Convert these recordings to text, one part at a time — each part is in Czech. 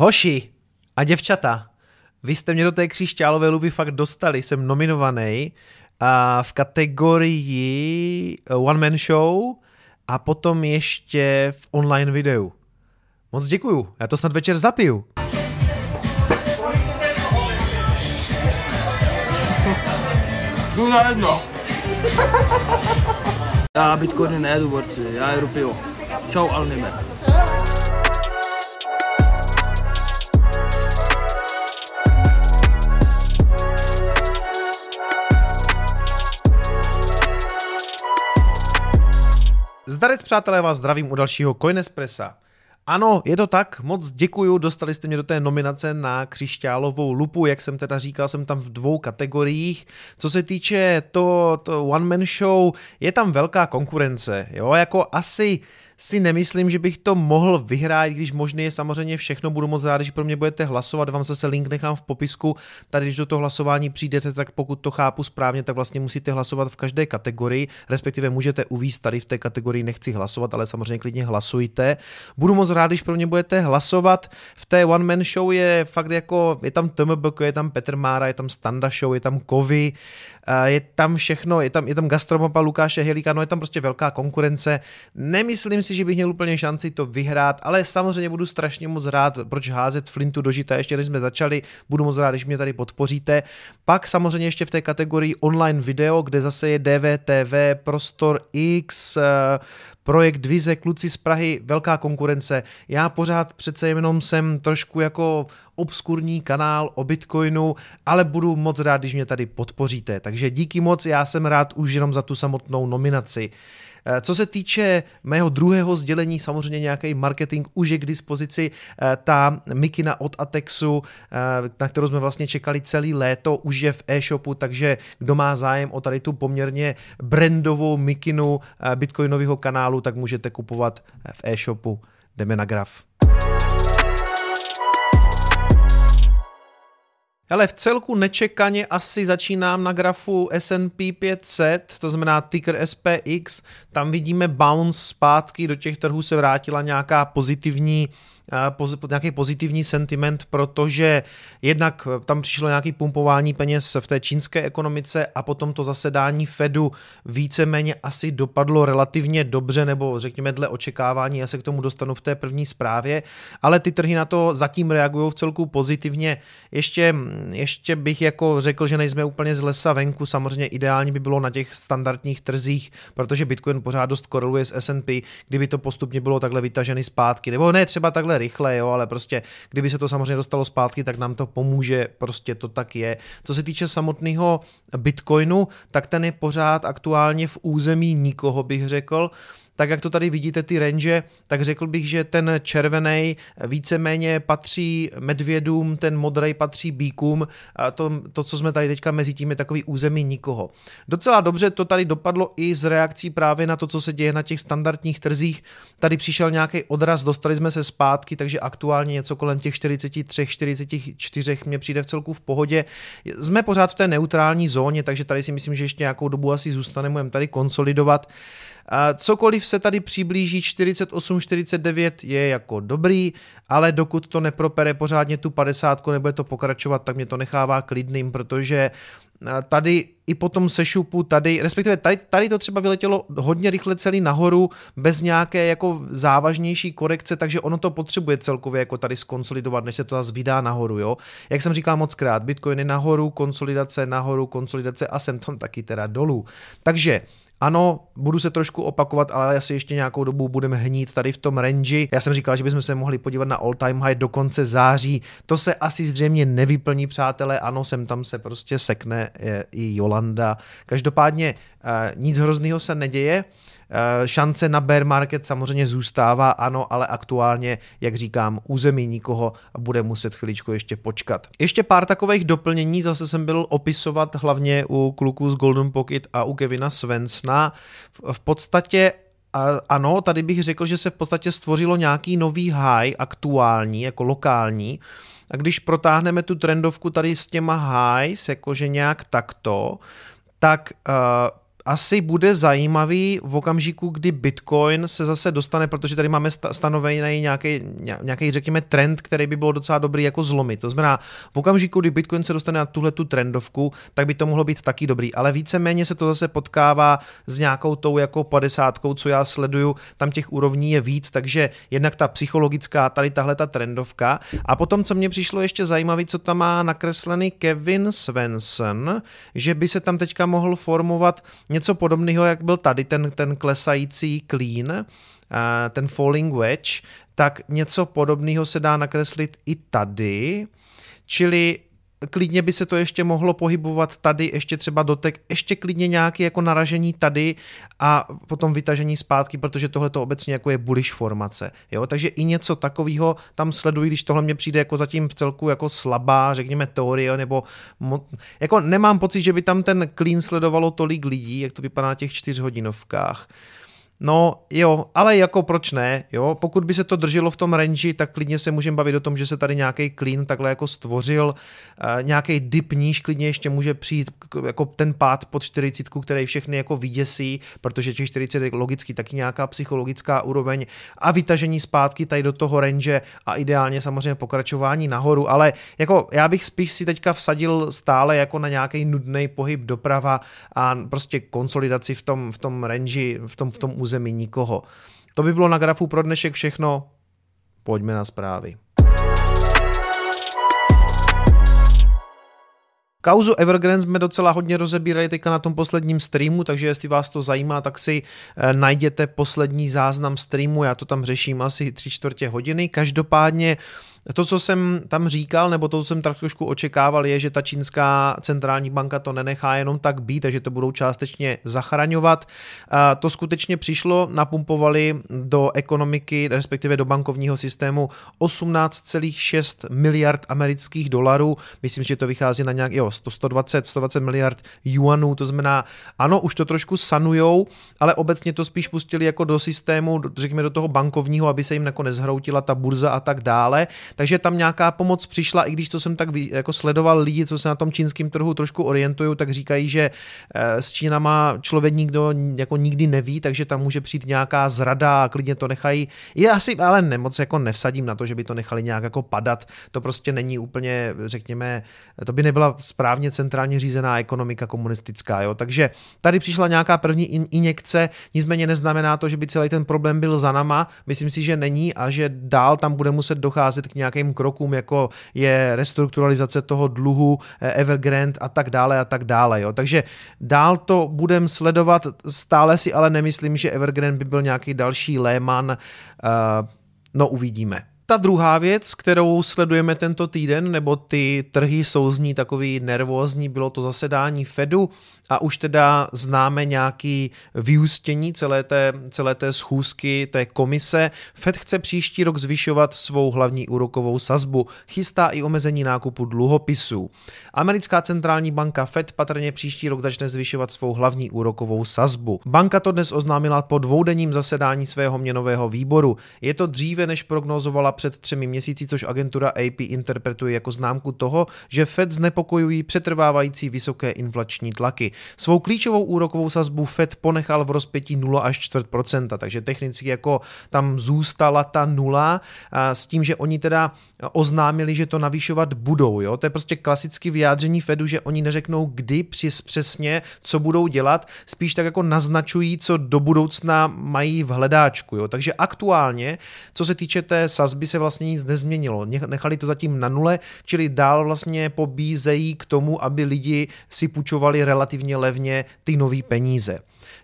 Hoši a děvčata, vy jste mě do té křišťálové luby fakt dostali, jsem nominovaný a v kategorii One Man Show a potom ještě v online videu. Moc děkuju, já to snad večer zapiju. Jdu na jedno. Já bitcoiny nejedu, borci, já jedu pivo. Čau, Alnimer. Zdarec přátelé, vás zdravím u dalšího Coinespressa. Ano, je to tak, moc děkuju, dostali jste mě do té nominace na křišťálovou lupu, jak jsem teda říkal, jsem tam v dvou kategoriích. Co se týče to, to one man show, je tam velká konkurence, jo, jako asi si nemyslím, že bych to mohl vyhrát, když možné je samozřejmě všechno. Budu moc rád, že pro mě budete hlasovat. Vám zase link nechám v popisku. Tady, když do toho hlasování přijdete, tak pokud to chápu správně, tak vlastně musíte hlasovat v každé kategorii, respektive můžete uvíct tady v té kategorii nechci hlasovat, ale samozřejmě klidně hlasujte. Budu moc rád, když pro mě budete hlasovat. V té One Man Show je fakt jako, je tam TMBK, je tam Petr Mára, je tam Standa Show, je tam Kovy, je tam všechno, je tam, je tam gastromapa Lukáše Helíka, no je tam prostě velká konkurence. Nemyslím si, že bych měl úplně šanci to vyhrát, ale samozřejmě budu strašně moc rád, proč házet Flintu do žita, ještě než jsme začali, budu moc rád, když mě tady podpoříte. Pak samozřejmě ještě v té kategorii online video, kde zase je DVTV, Prostor X, projekt Vize, kluci z Prahy, velká konkurence. Já pořád přece jenom jsem trošku jako obskurní kanál o Bitcoinu, ale budu moc rád, když mě tady podpoříte. Takže díky moc, já jsem rád už jenom za tu samotnou nominaci. Eh, co se týče mého druhého sdělení, samozřejmě nějaký marketing už je k dispozici. Eh, ta mikina od Atexu, eh, na kterou jsme vlastně čekali celý léto, už je v e-shopu, takže kdo má zájem o tady tu poměrně brandovou mikinu bitcoinového kanálu, tak můžete kupovat v e-shopu. Jdeme na graf. Ale v celku nečekaně asi začínám na grafu S&P 500, to znamená ticker SPX, tam vidíme bounce zpátky, do těch trhů se vrátila nějaká pozitivní nějaký pozitivní sentiment, protože jednak tam přišlo nějaký pumpování peněz v té čínské ekonomice a potom to zasedání Fedu víceméně asi dopadlo relativně dobře, nebo řekněme dle očekávání, já se k tomu dostanu v té první zprávě, ale ty trhy na to zatím reagují v celku pozitivně. Ještě, ještě bych jako řekl, že nejsme úplně z lesa venku, samozřejmě ideální by bylo na těch standardních trzích, protože Bitcoin pořád dost koreluje s S&P, kdyby to postupně bylo takhle vytažený zpátky, nebo ne třeba takhle rychle, jo, ale prostě kdyby se to samozřejmě dostalo zpátky, tak nám to pomůže, prostě to tak je. Co se týče samotného Bitcoinu, tak ten je pořád aktuálně v území nikoho, bych řekl tak jak to tady vidíte ty range, tak řekl bych, že ten červený víceméně patří medvědům, ten modrý patří bíkům, a to, to, co jsme tady teďka mezi tím je takový území nikoho. Docela dobře to tady dopadlo i z reakcí právě na to, co se děje na těch standardních trzích. Tady přišel nějaký odraz, dostali jsme se zpátky, takže aktuálně něco kolem těch 43, 44 mě přijde v celku v pohodě. Jsme pořád v té neutrální zóně, takže tady si myslím, že ještě nějakou dobu asi zůstaneme, budeme tady konsolidovat. Cokoliv se tady přiblíží 48-49 je jako dobrý, ale dokud to nepropere pořádně tu 50, nebude to pokračovat, tak mě to nechává klidným, protože tady i po tom sešupu tady, respektive tady, tady to třeba vyletělo hodně rychle celý nahoru, bez nějaké jako závažnější korekce, takže ono to potřebuje celkově jako tady skonsolidovat, než se to zase vydá nahoru, jo. Jak jsem říkal moc krát, Bitcoin je nahoru, konsolidace nahoru, konsolidace a jsem tam taky teda dolů. Takže ano, budu se trošku opakovat, ale asi ještě nějakou dobu budeme hnít tady v tom range. Já jsem říkal, že bychom se mohli podívat na all time high do konce září. To se asi zřejmě nevyplní, přátelé. Ano, sem tam se prostě sekne i Jolanda. Každopádně eh, nic hrozného se neděje. Eh, šance na bear market samozřejmě zůstává, ano, ale aktuálně, jak říkám, území nikoho a bude muset chviličku ještě počkat. Ještě pár takových doplnění, zase jsem byl opisovat hlavně u kluků z Golden Pocket a u Kevina Svensna. V podstatě ano, tady bych řekl, že se v podstatě stvořilo nějaký nový high, aktuální, jako lokální, a když protáhneme tu trendovku tady s těma highs, jakože nějak takto, tak uh, asi bude zajímavý v okamžiku, kdy Bitcoin se zase dostane, protože tady máme stanovený nějaký, nějaký, řekněme, trend, který by bylo docela dobrý jako zlomit. To znamená, v okamžiku, kdy Bitcoin se dostane na tuhle tu trendovku, tak by to mohlo být taky dobrý. Ale víceméně se to zase potkává s nějakou tou jako 50, co já sleduju, tam těch úrovní je víc, takže jednak ta psychologická, tady tahle ta trendovka. A potom, co mě přišlo ještě zajímavé, co tam má nakreslený Kevin Svensson, že by se tam teďka mohl formovat něco podobného, jak byl tady ten, ten klesající clean, ten falling wedge, tak něco podobného se dá nakreslit i tady, čili klidně by se to ještě mohlo pohybovat tady, ještě třeba dotek, ještě klidně nějaké jako naražení tady a potom vytažení zpátky, protože tohle to obecně jako je bullish formace. Jo? Takže i něco takového tam sleduji, když tohle mě přijde jako zatím v celku jako slabá, řekněme, teorie, nebo mo- jako nemám pocit, že by tam ten clean sledovalo tolik lidí, jak to vypadá na těch čtyřhodinovkách. No jo, ale jako proč ne, jo, pokud by se to drželo v tom range, tak klidně se můžeme bavit o tom, že se tady nějaký clean takhle jako stvořil, uh, nějaký dip níž klidně ještě může přijít jako ten pád pod 40, který všechny jako vyděsí, protože těch 40 je logicky taky nějaká psychologická úroveň a vytažení zpátky tady do toho range a ideálně samozřejmě pokračování nahoru, ale jako já bych spíš si teďka vsadil stále jako na nějaký nudný pohyb doprava a prostě konsolidaci v tom, v tom range, v tom, v tom území nikoho. To by bylo na grafu pro dnešek všechno. Pojďme na zprávy. Kauzu Evergrande jsme docela hodně rozebírali teďka na tom posledním streamu, takže jestli vás to zajímá, tak si eh, najděte poslední záznam streamu, já to tam řeším asi tři čtvrtě hodiny. Každopádně to, co jsem tam říkal, nebo to, co jsem tak trošku očekával, je, že ta čínská centrální banka to nenechá jenom tak být, takže to budou částečně zachraňovat. To skutečně přišlo, napumpovali do ekonomiky, respektive do bankovního systému 18,6 miliard amerických dolarů. Myslím, že to vychází na nějak, jo, 120, 120 miliard juanů, to znamená, ano, už to trošku sanujou, ale obecně to spíš pustili jako do systému, řekněme do toho bankovního, aby se jim jako nezhroutila ta burza a tak dále. Takže tam nějaká pomoc přišla, i když to jsem tak jako sledoval lidi, co se na tom čínském trhu trošku orientují, tak říkají, že eh, s Čínama člověk nikdo jako nikdy neví, takže tam může přijít nějaká zrada a klidně to nechají. Já asi ale nemoc jako nevsadím na to, že by to nechali nějak jako padat. To prostě není úplně, řekněme, to by nebyla správně centrálně řízená ekonomika komunistická. Jo? Takže tady přišla nějaká první injekce, nicméně neznamená to, že by celý ten problém byl za nama. Myslím si, že není a že dál tam bude muset docházet k nějakým krokům, jako je restrukturalizace toho dluhu, eh, Evergrande a tak dále a tak dále. Jo. Takže dál to budem sledovat, stále si ale nemyslím, že Evergrande by byl nějaký další Lehman, uh, no uvidíme. Ta druhá věc, kterou sledujeme tento týden, nebo ty trhy jsou z ní takový nervózní, bylo to zasedání Fedu a už teda známe nějaký vyústění celé té, celé té schůzky, té komise. Fed chce příští rok zvyšovat svou hlavní úrokovou sazbu, chystá i omezení nákupu dluhopisů. Americká centrální banka Fed patrně příští rok začne zvyšovat svou hlavní úrokovou sazbu. Banka to dnes oznámila po dvoudenním zasedání svého měnového výboru. Je to dříve, než prognozovala před třemi měsíci, což agentura AP interpretuje jako známku toho, že Fed znepokojují přetrvávající vysoké inflační tlaky. Svou klíčovou úrokovou sazbu Fed ponechal v rozpětí 0 až 4% takže technicky jako tam zůstala ta nula s tím, že oni teda oznámili, že to navýšovat budou. Jo? To je prostě klasické vyjádření Fedu, že oni neřeknou kdy přes, přesně, co budou dělat, spíš tak jako naznačují, co do budoucna mají v hledáčku. Jo? Takže aktuálně, co se týče té sazby, se vlastně nic nezměnilo. Nechali to zatím na nule, čili dál vlastně pobízejí k tomu, aby lidi si půjčovali relativně levně ty nové peníze.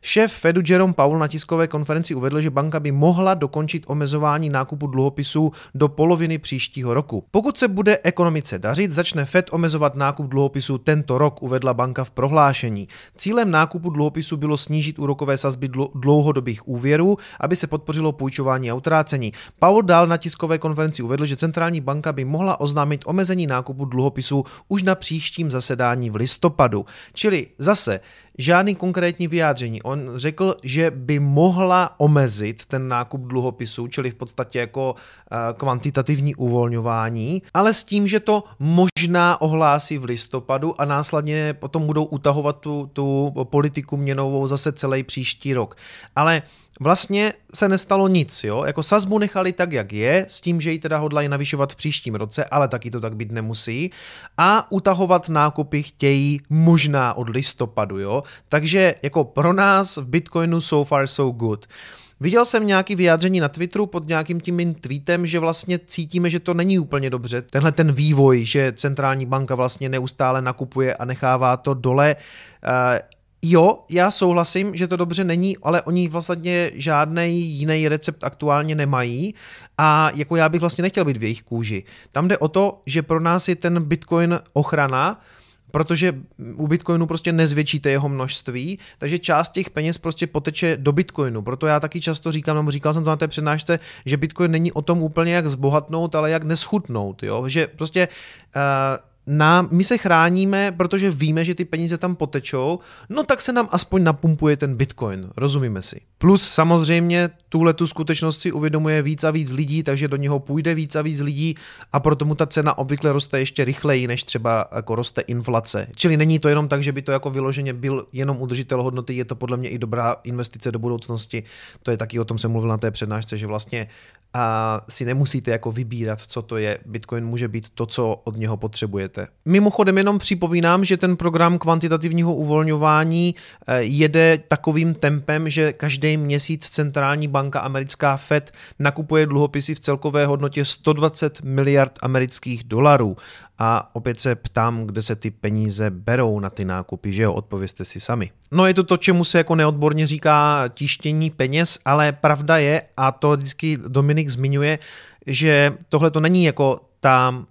Šéf Fedu Jerome Powell na tiskové konferenci uvedl, že banka by mohla dokončit omezování nákupu dluhopisů do poloviny příštího roku. Pokud se bude ekonomice dařit, začne Fed omezovat nákup dluhopisů tento rok, uvedla banka v prohlášení. Cílem nákupu dluhopisů bylo snížit úrokové sazby dlouhodobých úvěrů, aby se podpořilo půjčování a utrácení. Powell dál na tiskové konferenci uvedl, že centrální banka by mohla oznámit omezení nákupu dluhopisů už na příštím zasedání v listopadu. Čili zase žádný konkrétní vyjádření změní. On řekl, že by mohla omezit ten nákup dluhopisů, čili v podstatě jako uh, kvantitativní uvolňování, ale s tím, že to možná ohlásí v listopadu a následně potom budou utahovat tu, tu politiku měnovou zase celý příští rok. Ale vlastně se nestalo nic, jo, jako sazbu nechali tak, jak je, s tím, že ji teda hodlají navyšovat v příštím roce, ale taky to tak být nemusí a utahovat nákupy chtějí možná od listopadu, jo, takže jako pro nás v Bitcoinu so far so good. Viděl jsem nějaký vyjádření na Twitteru pod nějakým tím mým tweetem, že vlastně cítíme, že to není úplně dobře. Tenhle ten vývoj, že centrální banka vlastně neustále nakupuje a nechává to dole. Jo, já souhlasím, že to dobře není, ale oni vlastně žádný jiný recept aktuálně nemají a jako já bych vlastně nechtěl být v jejich kůži. Tam jde o to, že pro nás je ten Bitcoin ochrana, protože u Bitcoinu prostě nezvětšíte jeho množství, takže část těch peněz prostě poteče do Bitcoinu. Proto já taky často říkám, nebo říkal jsem to na té přednášce, že Bitcoin není o tom úplně jak zbohatnout, ale jak neschutnout, jo? že prostě uh, na, my se chráníme, protože víme, že ty peníze tam potečou, no tak se nám aspoň napumpuje ten bitcoin, rozumíme si. Plus samozřejmě tuhle tu skutečnost si uvědomuje víc a víc lidí, takže do něho půjde víc a víc lidí a proto mu ta cena obvykle roste ještě rychleji, než třeba jako roste inflace. Čili není to jenom tak, že by to jako vyloženě byl jenom udržitel hodnoty, je to podle mě i dobrá investice do budoucnosti. To je taky o tom jsem mluvil na té přednášce, že vlastně a si nemusíte jako vybírat, co to je. Bitcoin může být to, co od něho potřebujete. Mimochodem jenom připomínám, že ten program kvantitativního uvolňování eh, jede takovým tempem, že každý měsíc centrální banka americká Fed nakupuje dluhopisy v celkové hodnotě 120 miliard amerických dolarů. A opět se ptám, kde se ty peníze berou na ty nákupy, že jo, odpověste si sami. No je to to, čemu se jako neodborně říká tištění peněz, ale pravda je, a to vždycky Dominik zmiňuje, že tohle to není jako ta,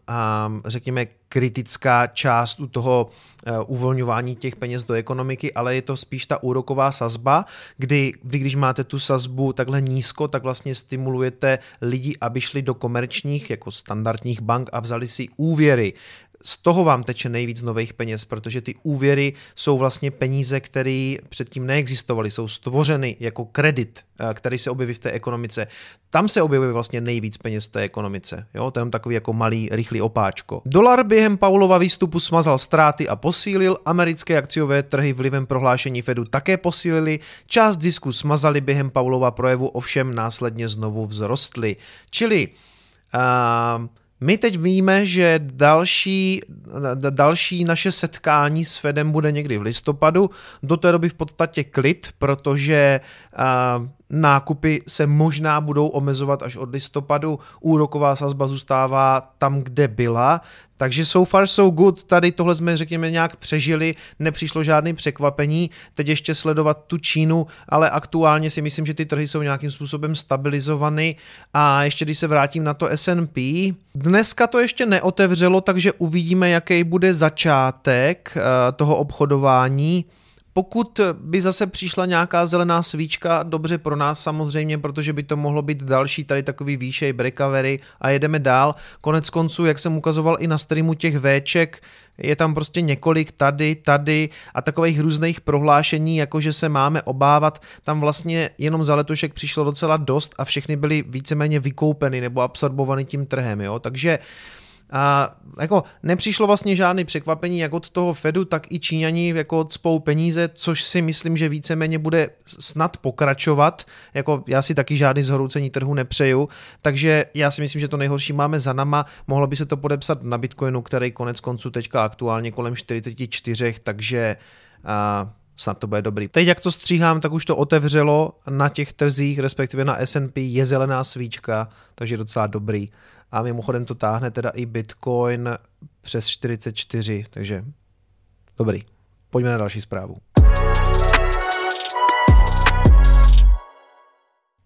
řekněme, kritická část u toho e, uvolňování těch peněz do ekonomiky, ale je to spíš ta úroková sazba, kdy vy, když máte tu sazbu takhle nízko, tak vlastně stimulujete lidi, aby šli do komerčních, jako standardních bank a vzali si úvěry z toho vám teče nejvíc nových peněz, protože ty úvěry jsou vlastně peníze, které předtím neexistovaly, jsou stvořeny jako kredit, eh, který se objeví v té ekonomice. Tam se objevuje vlastně nejvíc peněz v té ekonomice. Jo? To je takový jako malý, rychlý opáčko. Dolar během Paulova výstupu smazal ztráty a posílil, americké akciové trhy vlivem prohlášení Fedu také posílili, část zisku smazali během Paulova projevu, ovšem následně znovu vzrostly. Čili uh, my teď víme, že další, další naše setkání s Fedem bude někdy v listopadu. Do té doby v podstatě klid, protože nákupy se možná budou omezovat až od listopadu, úroková sazba zůstává tam, kde byla, takže so far so good, tady tohle jsme řekněme nějak přežili, nepřišlo žádné překvapení, teď ještě sledovat tu Čínu, ale aktuálně si myslím, že ty trhy jsou nějakým způsobem stabilizovaný. A ještě když se vrátím na to S&P, dneska to ještě neotevřelo, takže uvidíme, jaký bude začátek eh, toho obchodování, pokud by zase přišla nějaká zelená svíčka, dobře pro nás samozřejmě, protože by to mohlo být další tady takový výšej recovery a jedeme dál. Konec konců, jak jsem ukazoval i na streamu těch Vček, je tam prostě několik tady, tady a takových různých prohlášení, jako že se máme obávat, tam vlastně jenom za letošek přišlo docela dost a všechny byly víceméně vykoupeny nebo absorbovany tím trhem, jo? takže uh, a jako nepřišlo vlastně žádný překvapení, jak od toho Fedu, tak i Číňani jako odspou peníze, což si myslím, že víceméně bude snad pokračovat. Jako já si taky žádný zhroucení trhu nepřeju, takže já si myslím, že to nejhorší máme za nama. Mohlo by se to podepsat na Bitcoinu, který konec konců teďka aktuálně kolem 44, takže a, snad to bude dobrý. Teď jak to stříhám, tak už to otevřelo na těch trzích, respektive na S&P je zelená svíčka, takže docela dobrý a mimochodem to táhne teda i Bitcoin přes 44, takže dobrý. Pojďme na další zprávu.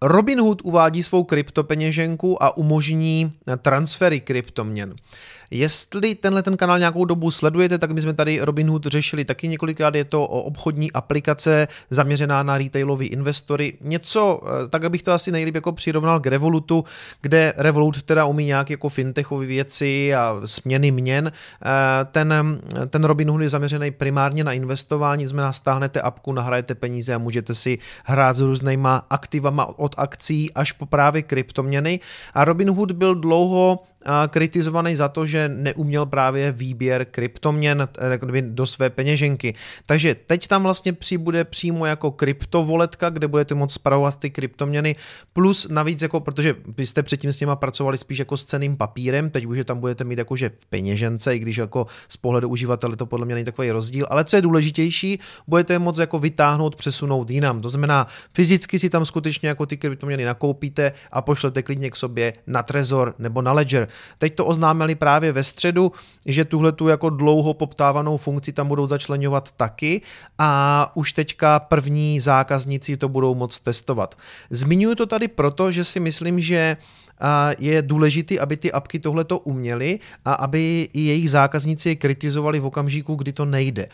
Robinhood uvádí svou kryptopeněženku a umožní transfery kryptoměn. Jestli tenhle ten kanál nějakou dobu sledujete, tak my jsme tady Robinhood řešili taky několikrát. Je to o obchodní aplikace zaměřená na retailový investory. Něco, eh, tak abych to asi nejlíp jako přirovnal k Revolutu, kde Revolut teda umí nějak jako fintechové věci a směny měn. Eh, ten, ten Robinhood je zaměřený primárně na investování, znamená stáhnete apku, nahrajete peníze a můžete si hrát s různýma aktivama od akcí až po právě kryptoměny. A Robinhood byl dlouho kritizovaný za to, že neuměl právě výběr kryptoměn do své peněženky. Takže teď tam vlastně přibude přímo jako kryptovoletka, kde budete moct spravovat ty kryptoměny, plus navíc jako, protože byste předtím s něma pracovali spíš jako s ceným papírem, teď už je tam budete mít jakože v peněžence, i když jako z pohledu uživatele to podle mě není takový rozdíl, ale co je důležitější, budete je moct jako vytáhnout, přesunout jinam. To znamená, fyzicky si tam skutečně jako ty kryptoměny nakoupíte a pošlete klidně k sobě na Trezor nebo na Ledger. Teď to oznámili právě ve středu, že tuhle tu jako dlouho poptávanou funkci tam budou začlenovat taky a už teďka první zákazníci to budou moct testovat. Zmiňuji to tady proto, že si myslím, že je důležité, aby ty apky tohleto uměly a aby i jejich zákazníci je kritizovali v okamžiku, kdy to nejde.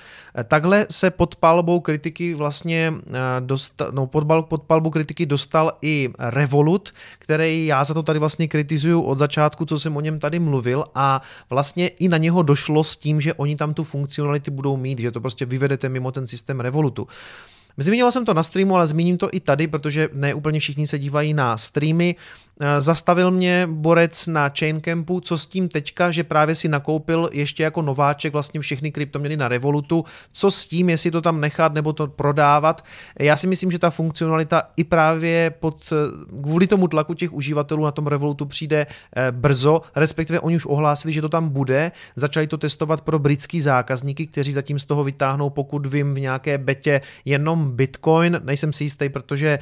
Takhle se pod palbou kritiky vlastně dostal, no pod, pod palbou kritiky dostal i Revolut, který já za to tady vlastně kritizuju od začátku, co jsem o něm tady mluvil a vlastně i na něho došlo s tím, že oni tam tu funkcionality budou mít, že to prostě vyvedete mimo ten systém Revolutu. Zmiňoval jsem to na streamu, ale zmíním to i tady, protože ne úplně všichni se dívají na streamy. Eh, zastavil mě borec na Chaincampu, co s tím teďka, že právě si nakoupil ještě jako nováček vlastně všechny kryptoměny na Revolutu. Co s tím, jestli to tam nechat nebo to prodávat. Já si myslím, že ta funkcionalita i právě pod, eh, kvůli tomu tlaku těch uživatelů na tom Revolutu přijde eh, brzo, respektive oni už ohlásili, že to tam bude. Začali to testovat pro britský zákazníky, kteří zatím z toho vytáhnou, pokud vím, v nějaké betě jenom Bitcoin. Nejsem si jistý, protože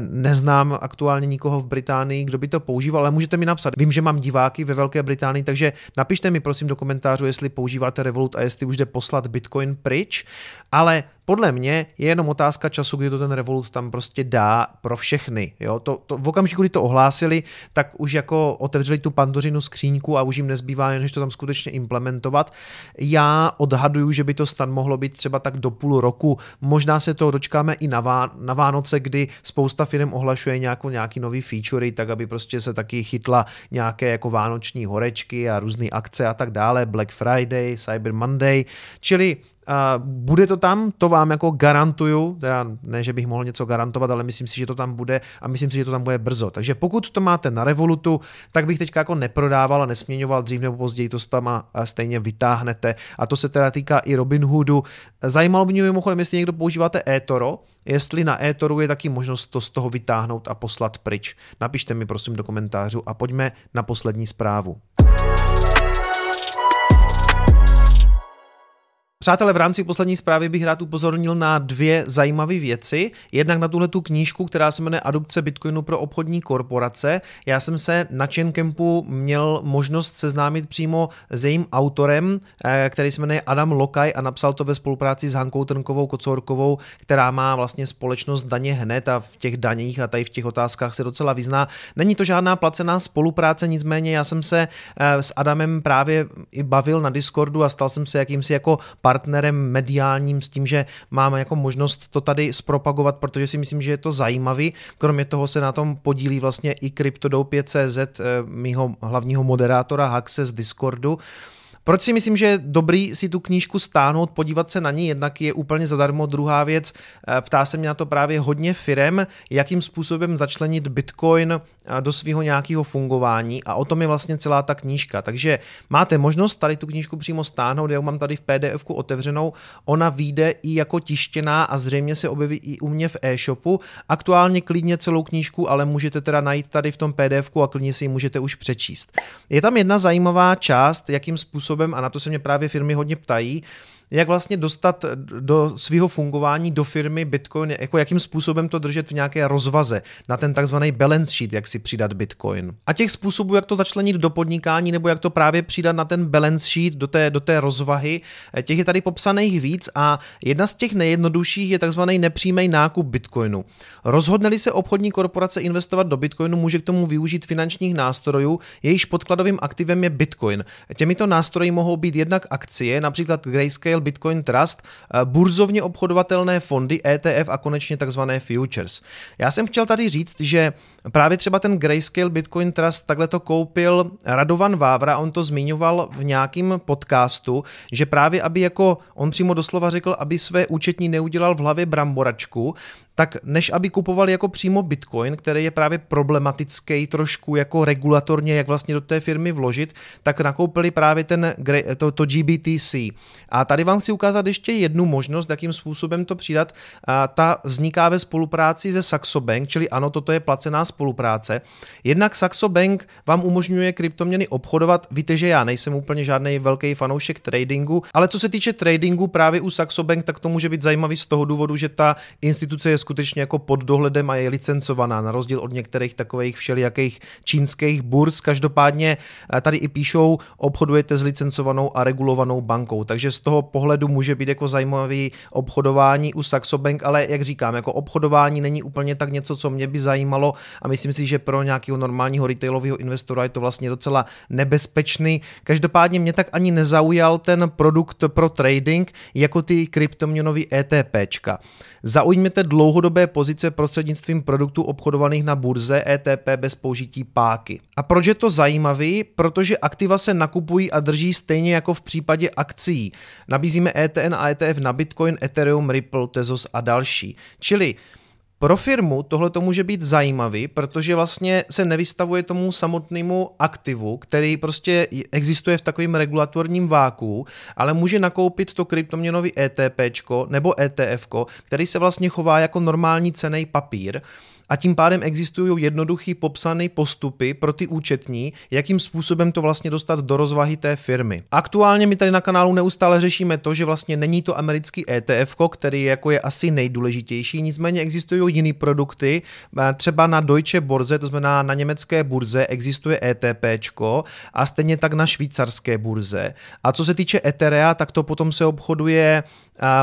neznám aktuálně nikoho v Británii, kdo by to používal, ale můžete mi napsat. Vím, že mám diváky ve Velké Británii, takže napište mi prosím do komentářů, jestli používáte Revolut a jestli už jde poslat Bitcoin pryč, ale podle mě je jenom otázka času, kdy to ten Revolut tam prostě dá pro všechny. Jo? To, to, v okamžiku, kdy to ohlásili, tak už jako otevřeli tu pandořinu skříňku a už jim nezbývá, než to tam skutečně implementovat. Já odhaduju, že by to stan mohlo být třeba tak do půl roku. Možná se to dočkáme i na, Vá, na Vánoce, kdy spousta firm ohlašuje nějakou, nějaký nový featurey, tak aby prostě se taky chytla nějaké jako vánoční horečky a různé akce a tak dále, Black Friday, Cyber Monday, čili Bude to tam, to vám jako garantuju, teda ne, že bych mohl něco garantovat, ale myslím si, že to tam bude a myslím si, že to tam bude brzo. Takže pokud to máte na Revolutu, tak bych teďka jako neprodával a nesměňoval dřív nebo později, to tam a stejně vytáhnete. A to se teda týká i Robinhoodu. Zajímalo by mě mimochodem, jestli někdo používáte eToro, jestli na eToru je taky možnost to z toho vytáhnout a poslat pryč. Napište mi prosím do komentářů a pojďme na poslední zprávu. Přátelé, v rámci poslední zprávy bych rád upozornil na dvě zajímavé věci. Jednak na tuhle tu knížku, která se jmenuje Adopce Bitcoinu pro obchodní korporace. Já jsem se na Chaincampu měl možnost seznámit přímo s jejím autorem, eh, který se jmenuje Adam Lokaj a napsal to ve spolupráci s Hankou Trnkovou Kocorkovou, která má vlastně společnost daně hned a v těch daních a tady v těch otázkách se docela vyzná. Není to žádná placená spolupráce, nicméně já jsem se eh, s Adamem právě i bavil na Discordu a stal jsem se jakýmsi jako partnerem mediálním s tím, že máme jako možnost to tady zpropagovat, protože si myslím, že je to zajímavý. Kromě toho se na tom podílí vlastně i CryptoDoupě.cz, eh, mýho hlavního moderátora Haxe z Discordu. Proč si myslím, že je dobrý si tu knížku stáhnout, podívat se na ní, jednak je úplně zadarmo. Druhá věc, eh, ptá se mě na to právě hodně firem, jakým způsobem začlenit Bitcoin eh, do svého nějakého fungování a o tom je vlastně celá ta knížka. Takže máte možnost tady tu knížku přímo stáhnout, já mám tady v pdf otevřenou, ona vyjde i jako tištěná a zřejmě se objeví i u mě v e-shopu. Aktuálně klidně celou knížku, ale můžete teda najít tady v tom pdf a klidně si ji můžete už přečíst. Je tam jedna zajímavá část, jakým způsobem způsobem, a na to se mě právě firmy hodně ptají, jak vlastně dostat do svého fungování do firmy Bitcoin, jako jakým způsobem to držet v nějaké rozvaze na ten takzvaný balance sheet, jak si přidat Bitcoin. A těch způsobů, jak to začlenit do podnikání nebo jak to právě přidat na ten balance sheet, do té, do té rozvahy, těch je tady popsaných víc a jedna z těch nejjednodušších je takzvaný nepřímý nákup Bitcoinu. Rozhodne se obchodní korporace investovat do Bitcoinu, může k tomu využít finančních nástrojů, jejichž podkladovým aktivem je Bitcoin. Těmito nástroji mohou být jednak akcie, například Grayscale Bitcoin Trust, eh, burzovně obchodovatelné fondy, ETF a konečně takzvané futures. Já jsem chtěl tady říct, že právě třeba ten Grayscale Bitcoin Trust takhle to koupil Radovan Vávra, on to zmiňoval v nějakém podcastu, že právě aby jako on přímo doslova řekl, aby své účetní neudělal v hlavě bramboračku, tak než aby kupovali jako přímo Bitcoin, který je právě problematický trošku jako regulatorně, jak vlastně do té firmy vložit, tak nakoupili právě ten, to, to GBTC. A tady vám chci ukázat ještě jednu možnost, jakým způsobem to přidat. A ta vzniká ve spolupráci se Saxo Bank, čili ano, toto je placená spolupráce. Jednak Saxo Bank vám umožňuje kryptoměny obchodovat. Víte, že já nejsem úplně žádný velký fanoušek tradingu, ale co se týče tradingu právě u Saxo Bank, tak to může být zajímavý z toho důvodu, že ta instituce je skutečně jako pod dohledem a je licencovaná, na rozdíl od některých takových všelijakých čínských burz. Každopádně eh, tady i píšou, obchodujete s licencovanou a regulovanou bankou, takže z toho pohledu může být jako zajímavý obchodování u Saxo Bank, ale jak říkám, jako obchodování není úplně tak něco, co mě by zajímalo a myslím si, že pro nějakého normálního retailového investora je to vlastně docela nebezpečný. Každopádně mě tak ani nezaujal ten produkt pro trading jako ty kryptoměnový ETPčka. Zaujměte dlouhodobé pozice prostřednictvím produktů obchodovaných na burze ETP bez použití páky. A proč je to zajímavý? Protože aktiva se nakupují a drží stejně jako v případě akcí. Nabízíme ETN a ETF na Bitcoin, Ethereum, Ripple, Tezos a další. Čili pro firmu tohle to může být zajímavý, protože vlastně se nevystavuje tomu samotnému aktivu, který prostě existuje v takovém regulatorním váku, ale může nakoupit to kryptoměnový ETP nebo ETF, který se vlastně chová jako normální cený papír a tím pádem existují jednoduchý popsané postupy pro ty účetní, jakým způsobem to vlastně dostat do rozvahy té firmy. Aktuálně my tady na kanálu neustále řešíme to, že vlastně není to americký ETF, který jako je asi nejdůležitější, nicméně existují jiné produkty, třeba na Deutsche Börse, to znamená na německé burze existuje ETP a stejně tak na švýcarské burze. A co se týče Etherea, tak to potom se obchoduje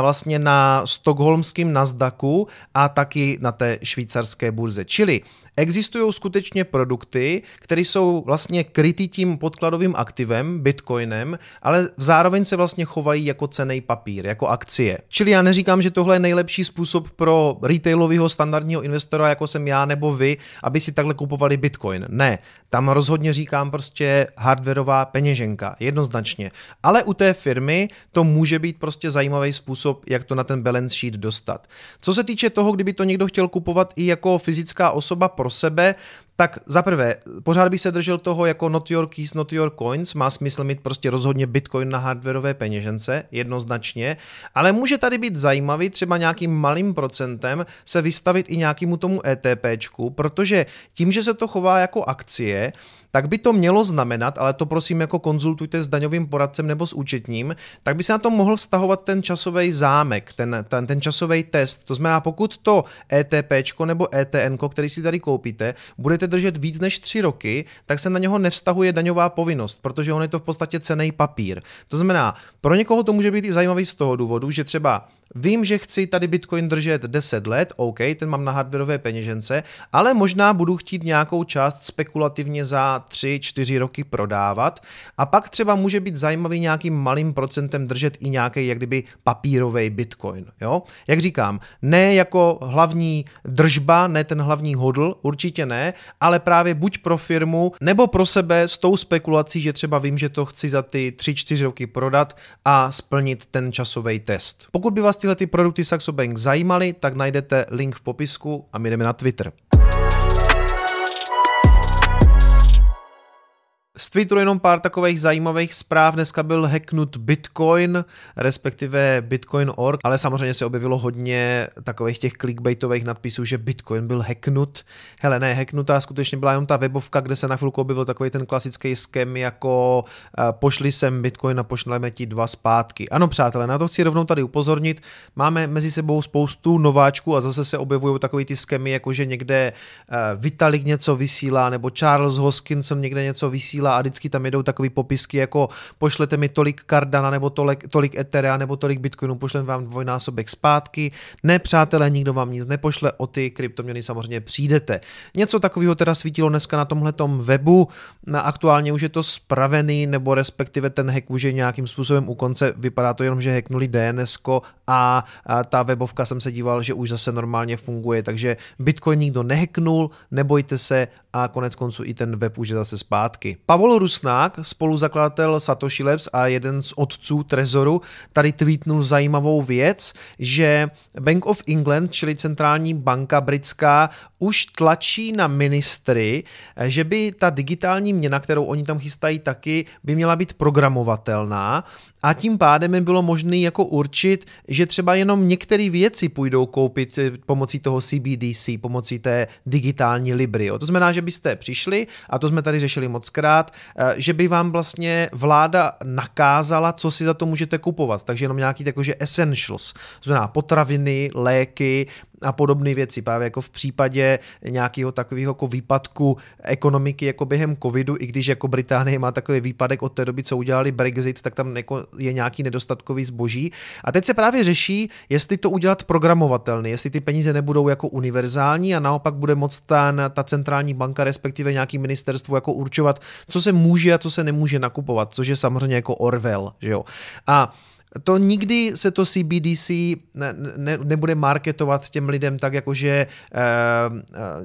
vlastně na stokholmském Nasdaqu a taky na té švýcarské burze. Čili existují skutečně produkty, které jsou vlastně krytý tím podkladovým aktivem, bitcoinem, ale zároveň se vlastně chovají jako cený papír, jako akcie. Čili já neříkám, že tohle je nejlepší způsob pro retailového standardního investora, jako jsem já nebo vy, aby si takhle kupovali bitcoin. Ne, tam rozhodně říkám prostě hardwareová peněženka, jednoznačně. Ale u té firmy to může být prostě zajímavý způsob, jak to na ten balance sheet dostat. Co se týče toho, kdyby to někdo chtěl kupovat i jako fyzická osoba pro sebe, tak za prvé, pořád bych se držel toho jako not your keys, not your coins, má smysl mít prostě rozhodně bitcoin na hardwareové peněžence, jednoznačně, ale může tady být zajímavý třeba nějakým malým procentem se vystavit i nějakému tomu ETPčku, protože tím, že se to chová jako akcie, tak by to mělo znamenat, ale to prosím jako konzultujte s daňovým poradcem nebo s účetním, tak by se na to mohl vztahovat ten časový zámek, ten, ten, ten časový test. To znamená, pokud to ETP nebo ETN, který si tady koupíte, budete držet víc než 3 roky, tak se na něho nevztahuje daňová povinnost, protože on je to v podstatě cený papír. To znamená, pro někoho to může být i zajímavý z toho důvodu, že třeba Vím, že chci tady Bitcoin držet 10 let, OK, ten mám na hardwareové peněžence, ale možná budu chtít nějakou část spekulativně za 3-4 roky prodávat a pak třeba může být zajímavý nějakým malým procentem držet i nějaký jak kdyby papírový Bitcoin. Jo? Jak říkám, ne jako hlavní držba, ne ten hlavní hodl, určitě ne, ale právě buď pro firmu nebo pro sebe s tou spekulací, že třeba vím, že to chci za ty 3-4 roky prodat a splnit ten časový test. Pokud by vás tyhle ty produkty Saxo Bank zajímaly, tak najdete link v popisku a my jdeme na Twitter. Z Twitteru jenom pár takových zajímavých zpráv. Dneska byl hacknut Bitcoin, respektive Bitcoin.org, ale samozřejmě se objevilo hodně takových těch clickbaitových nadpisů, že Bitcoin byl hacknut. Hele, ne, hacknutá skutečně byla jenom ta webovka, kde se na chvilku objevil takový ten klasický skem, jako uh, pošli sem Bitcoin a pošleme ti dva zpátky. Ano, přátelé, na to chci rovnou tady upozornit. Máme mezi sebou spoustu nováčků a zase se objevují takový ty skemy, jako že někde uh, Vitalik něco vysílá, nebo Charles Hoskinson někde něco vysílá a vždycky tam jedou takový popisky jako pošlete mi tolik Cardana nebo tolik, tolik Etherea nebo tolik Bitcoinu, pošlem vám dvojnásobek zpátky. Ne, přátelé, nikdo vám nic nepošle, o ty kryptoměny samozřejmě přijdete. Něco takového teda svítilo dneska na tomhletom webu, na aktuálně už je to spravený, nebo respektive ten hack už je nějakým způsobem u konce, vypadá to jenom, že hacknuli DNS a, a ta webovka jsem se díval, že už zase normálně funguje, takže Bitcoin nikdo nehacknul, nebojte se a konec konců i ten web už je zase zpátky. Pavel Rusnák, spoluzakladatel Satoshi Labs a jeden z otců Trezoru, tady tweetnul zajímavou věc, že Bank of England, čili centrální banka britská, už tlačí na ministry, že by ta digitální měna, kterou oni tam chystají taky, by měla být programovatelná a tím pádem by bylo možné jako určit, že třeba jenom některé věci půjdou koupit eh, pomocí toho CBDC, pomocí té digitální Libry. To znamená, že byste přišli, a to jsme tady řešili moc krát, eh, že by vám vlastně vláda nakázala, co si za to můžete kupovat. Takže jenom nějaký jakože essentials, to znamená potraviny, léky, a podobné věci. Právě jako v případě nějakého takového jako výpadku ekonomiky jako během covidu, i když jako Británie má takový výpadek od té doby, co udělali Brexit, tak tam jako je nějaký nedostatkový zboží. A teď se právě řeší, jestli to udělat programovatelný, jestli ty peníze nebudou jako univerzální a naopak bude moct ta, ta centrální banka, respektive nějaký ministerstvo jako určovat, co se může a co se nemůže nakupovat, což je samozřejmě jako Orwell, že jo. A to nikdy se to CBDC ne, ne, nebude marketovat těm lidem tak, jako že e,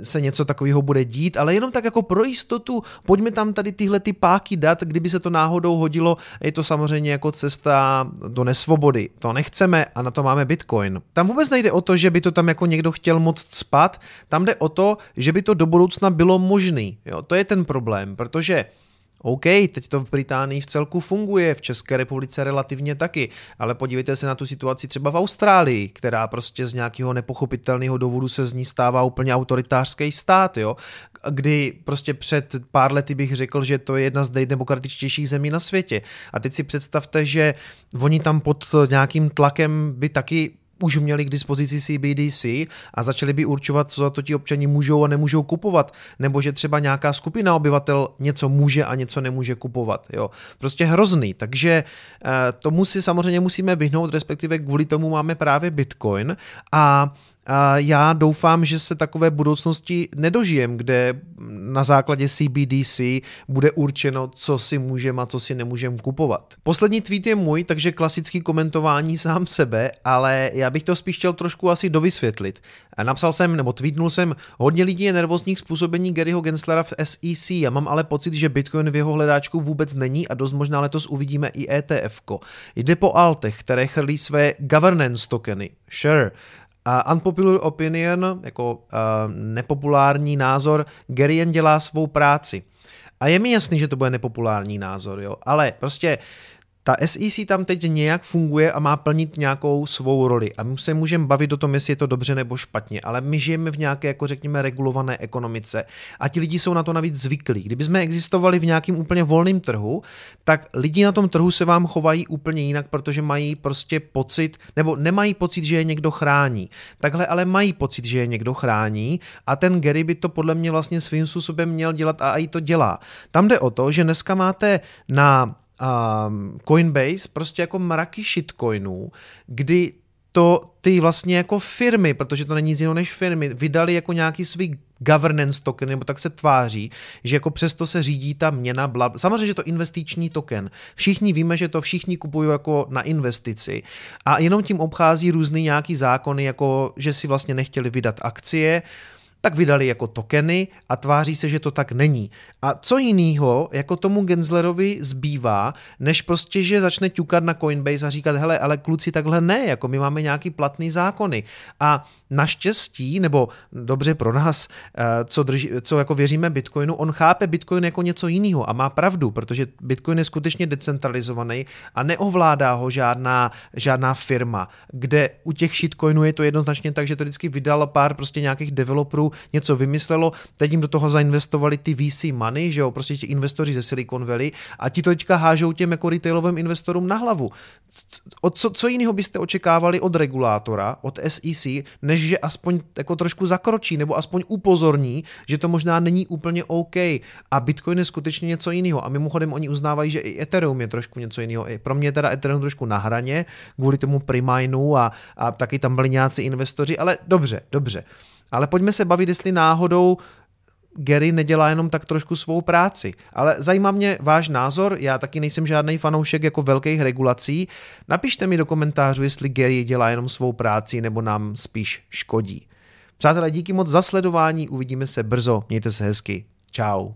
se něco takového bude dít, ale jenom tak jako pro jistotu, pojďme tam tady tyhle ty páky dát, kdyby se to náhodou hodilo, je to samozřejmě jako cesta do nesvobody. To nechceme a na to máme Bitcoin. Tam vůbec nejde o to, že by to tam jako někdo chtěl moc spat, tam jde o to, že by to do budoucna bylo možný. Jo, to je ten problém, protože OK, teď to v Británii v celku funguje, v České republice relativně taky, ale podívejte se na tu situaci třeba v Austrálii, která prostě z nějakého nepochopitelného důvodu se z ní stává úplně autoritářský stát, jo? kdy prostě před pár lety bych řekl, že to je jedna z nejdemokratičtějších zemí na světě. A teď si představte, že oni tam pod nějakým tlakem by taky už měli k dispozici CBDC a začali by určovat, co za to ti občani můžou a nemůžou kupovat, nebo že třeba nějaká skupina obyvatel něco může a něco nemůže kupovat. Jo. Prostě hrozný, takže eh, tomu si samozřejmě musíme vyhnout, respektive kvůli tomu máme právě Bitcoin a a já doufám, že se takové budoucnosti nedožijem, kde na základě CBDC bude určeno, co si můžeme a co si nemůžeme kupovat. Poslední tweet je můj, takže klasický komentování sám sebe, ale já bych to spíš chtěl trošku asi dovysvětlit. Napsal jsem, nebo tweetnul jsem, hodně lidí je nervózních způsobení Garyho Genslera v SEC. Já mám ale pocit, že Bitcoin v jeho hledáčku vůbec není a dost možná letos uvidíme i ETF. -ko. Jde po altech, které chrlí své governance tokeny. Sure. Uh, unpopular opinion, jako uh, nepopulární názor, Gary jen dělá svou práci. A je mi jasný, že to bude nepopulární názor, jo, ale prostě uh, ta SEC tam teď nějak funguje a má plnit nějakou svou roli. A my se můžeme bavit o tom, jestli je to dobře nebo špatně, ale my žijeme v nějaké, jako řekněme, regulované ekonomice a ti lidi jsou na to navíc zvyklí. Kdyby jsme existovali v nějakém úplně volném trhu, tak lidi na tom trhu se vám chovají úplně jinak, protože mají prostě pocit, nebo nemají pocit, že je někdo chrání. Takhle ale mají pocit, že je někdo chrání a ten Gary by to podle mě vlastně svým způsobem měl dělat a i to dělá. Tam jde o to, že dneska máte na um, Coinbase prostě jako mraky shitcoinů, kdy to ty vlastně jako firmy, protože to není nic jiného než firmy, vydali jako nějaký svý governance token, nebo tak se tváří, že jako přesto se řídí ta měna, bla, samozřejmě, že to investiční token. Všichni víme, že to všichni kupují jako na investici. A jenom tím obchází různý nějaký zákony, jako že si vlastně nechtěli vydat akcie, tak vydali jako tokeny a tváří se, že to tak není. A co jiného, jako tomu Genslerovi zbývá, než prostě, že začne ťukat na Coinbase a říkat, hele, ale kluci takhle ne, jako my máme nějaký platný zákony. A naštěstí, nebo dobře pro nás, eh, co, drží, co jako věříme Bitcoinu, on chápe Bitcoin jako něco jiného a má pravdu, protože Bitcoin je skutečně decentralizovaný a neovládá ho žádná, žádná firma, kde u těch shitcoinů je to jednoznačně tak, že to vždycky vydal pár prostě nějakých developerů, něco vymyslelo, teď jim do toho zainvestovali ty VC money, že jo, prostě ti investoři ze Silicon Valley a ti to teďka hážou těm jako retailovým investorům na hlavu. Od co, co jiného byste očekávali od regulátora, od SEC, než že aspoň jako trošku zakročí nebo aspoň upozorní, že to možná není úplně OK a Bitcoin je skutečně něco jiného. A mimochodem oni uznávají, že i Ethereum je trošku něco jiného. Pro mě je teda Ethereum trošku na hraně kvůli tomu priminu a, a taky tam byli nějací investoři, ale dobře, dobře. Ale pojďme se bavit, jestli náhodou Gary nedělá jenom tak trošku svou práci. Ale zajímá mě váš názor, já taky nejsem žádný fanoušek jako velkých regulací. Napište mi do komentářů, jestli Gary dělá jenom svou práci nebo nám spíš škodí. Přátelé, díky moc za sledování, uvidíme se brzo, mějte se hezky. Ciao.